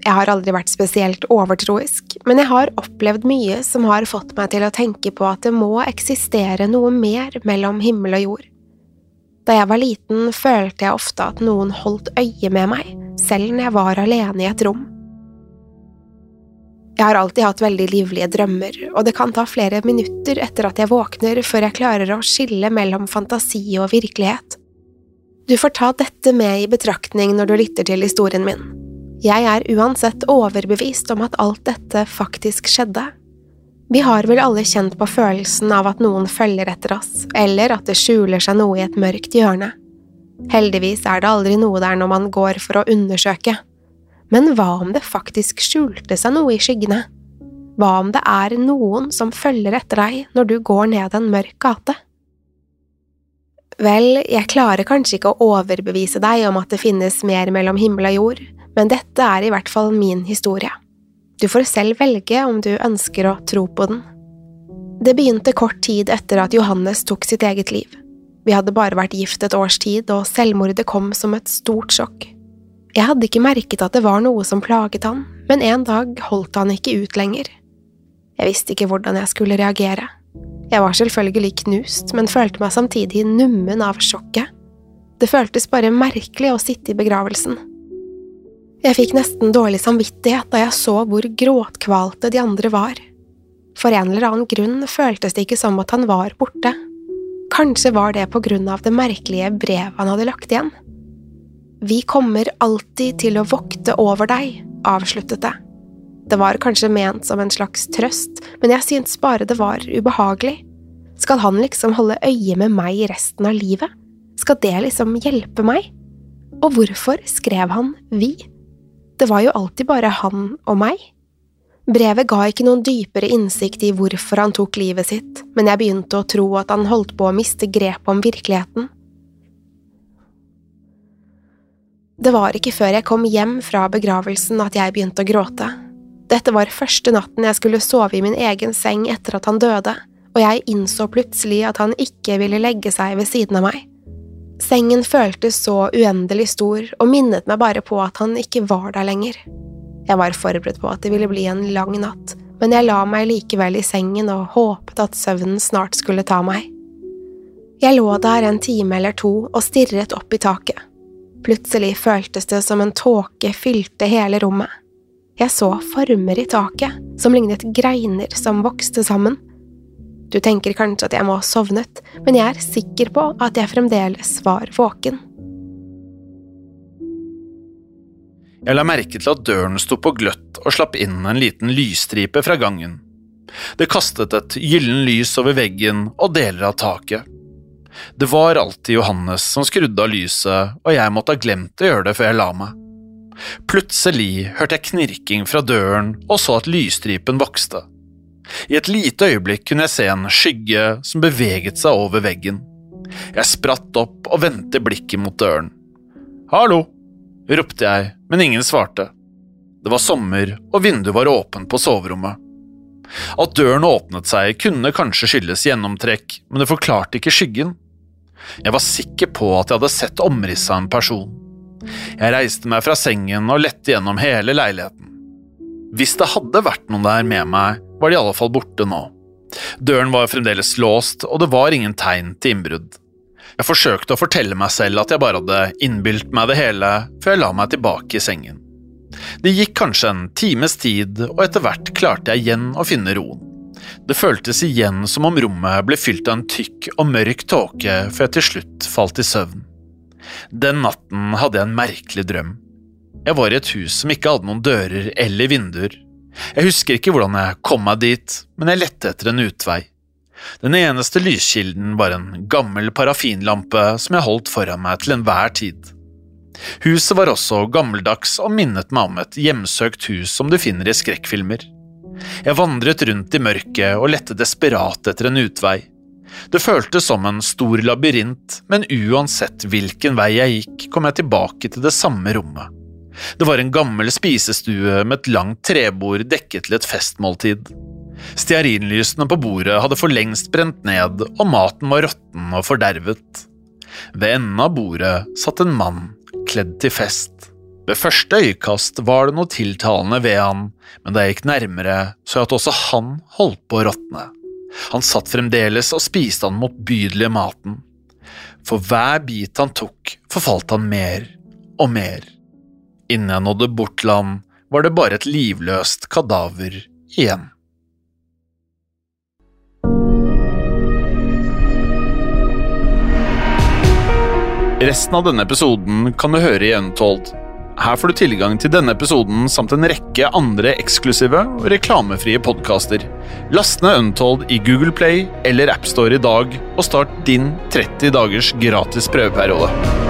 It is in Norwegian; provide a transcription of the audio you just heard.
Jeg har aldri vært spesielt overtroisk, men jeg har opplevd mye som har fått meg til å tenke på at det må eksistere noe mer mellom himmel og jord. Da jeg var liten, følte jeg ofte at noen holdt øye med meg, selv når jeg var alene i et rom. Jeg har alltid hatt veldig livlige drømmer, og det kan ta flere minutter etter at jeg våkner før jeg klarer å skille mellom fantasi og virkelighet. Du får ta dette med i betraktning når du lytter til historien min. Jeg er uansett overbevist om at alt dette faktisk skjedde. Vi har vel alle kjent på følelsen av at noen følger etter oss, eller at det skjuler seg noe i et mørkt hjørne. Heldigvis er det aldri noe der når man går for å undersøke. Men hva om det faktisk skjulte seg noe i skyggene? Hva om det er noen som følger etter deg når du går ned en mørk gate? Vel, jeg klarer kanskje ikke å overbevise deg om at det finnes mer mellom himmel og jord, men dette er i hvert fall min historie. Du får selv velge om du ønsker å tro på den. Det begynte kort tid etter at Johannes tok sitt eget liv. Vi hadde bare vært gift et års tid, og selvmordet kom som et stort sjokk. Jeg hadde ikke merket at det var noe som plaget han, men en dag holdt han ikke ut lenger. Jeg visste ikke hvordan jeg skulle reagere. Jeg var selvfølgelig knust, men følte meg samtidig nummen av sjokket. Det føltes bare merkelig å sitte i begravelsen. Jeg fikk nesten dårlig samvittighet da jeg så hvor gråtkvalte de andre var. For en eller annen grunn føltes det ikke som at han var borte. Kanskje var det på grunn av det merkelige brevet han hadde lagt igjen. Vi kommer alltid til å vokte over deg, avsluttet det. Det var kanskje ment som en slags trøst, men jeg syntes bare det var ubehagelig. Skal han liksom holde øye med meg resten av livet? Skal det liksom hjelpe meg? Og hvorfor skrev han vi? Det var jo alltid bare han og meg. Brevet ga ikke noen dypere innsikt i hvorfor han tok livet sitt, men jeg begynte å tro at han holdt på å miste grepet om virkeligheten. Det var ikke før jeg kom hjem fra begravelsen at jeg begynte å gråte. Dette var første natten jeg skulle sove i min egen seng etter at han døde, og jeg innså plutselig at han ikke ville legge seg ved siden av meg. Sengen føltes så uendelig stor og minnet meg bare på at han ikke var der lenger. Jeg var forberedt på at det ville bli en lang natt, men jeg la meg likevel i sengen og håpet at søvnen snart skulle ta meg. Jeg lå der en time eller to og stirret opp i taket. Plutselig føltes det som en tåke fylte hele rommet. Jeg så former i taket som lignet greiner som vokste sammen. Du tenker kanskje at jeg må ha sovnet, men jeg er sikker på at jeg fremdeles var våken. Jeg la merke til at døren sto på gløtt og slapp inn en liten lysstripe fra gangen. Det kastet et gyllen lys over veggen og deler av taket. Det var alltid Johannes som skrudde av lyset, og jeg måtte ha glemt å gjøre det før jeg la meg. Plutselig hørte jeg knirking fra døren og så at lysstripen vokste. I et lite øyeblikk kunne jeg se en skygge som beveget seg over veggen. Jeg spratt opp og vendte blikket mot døren. Hallo, ropte jeg, men ingen svarte. Det var sommer, og vinduet var åpent på soverommet. At døren åpnet seg, kunne kanskje skyldes gjennomtrekk, men det forklarte ikke skyggen. Jeg var sikker på at jeg hadde sett omrisset av en person. Jeg reiste meg fra sengen og lette gjennom hele leiligheten. Hvis det hadde vært noen der med meg, var de i alle fall borte nå. Døren var fremdeles låst, og det var ingen tegn til innbrudd. Jeg forsøkte å fortelle meg selv at jeg bare hadde innbilt meg det hele, før jeg la meg tilbake i sengen. Det gikk kanskje en times tid, og etter hvert klarte jeg igjen å finne roen. Det føltes igjen som om rommet ble fylt av en tykk og mørk tåke før jeg til slutt falt i søvn. Den natten hadde jeg en merkelig drøm. Jeg var i et hus som ikke hadde noen dører eller vinduer. Jeg husker ikke hvordan jeg kom meg dit, men jeg lette etter en utvei. Den eneste lyskilden var en gammel parafinlampe som jeg holdt foran meg til enhver tid. Huset var også gammeldags og minnet meg om et hjemsøkt hus som du finner i skrekkfilmer. Jeg vandret rundt i mørket og lette desperat etter en utvei. Det føltes som en stor labyrint, men uansett hvilken vei jeg gikk, kom jeg tilbake til det samme rommet. Det var en gammel spisestue med et langt trebord dekket til et festmåltid. Stearinlysene på bordet hadde for lengst brent ned, og maten var råtten og fordervet. Ved enden av bordet satt en mann kledd til fest. Ved første øyekast var det noe tiltalende ved han, men da jeg gikk nærmere, så jeg at også han holdt på å råtne. Han satt fremdeles og spiste den motbydelige maten. For hver bit han tok, forfalt han mer og mer. Innen jeg nådde Bortland, var det bare et livløst kadaver igjen. Resten av denne episoden kan du høre i Untold. Her får du tilgang til denne episoden samt en rekke andre eksklusive og reklamefrie podkaster. Last ned Untold i Google Play eller AppStore i dag, og start din 30 dagers gratis prøveperiode.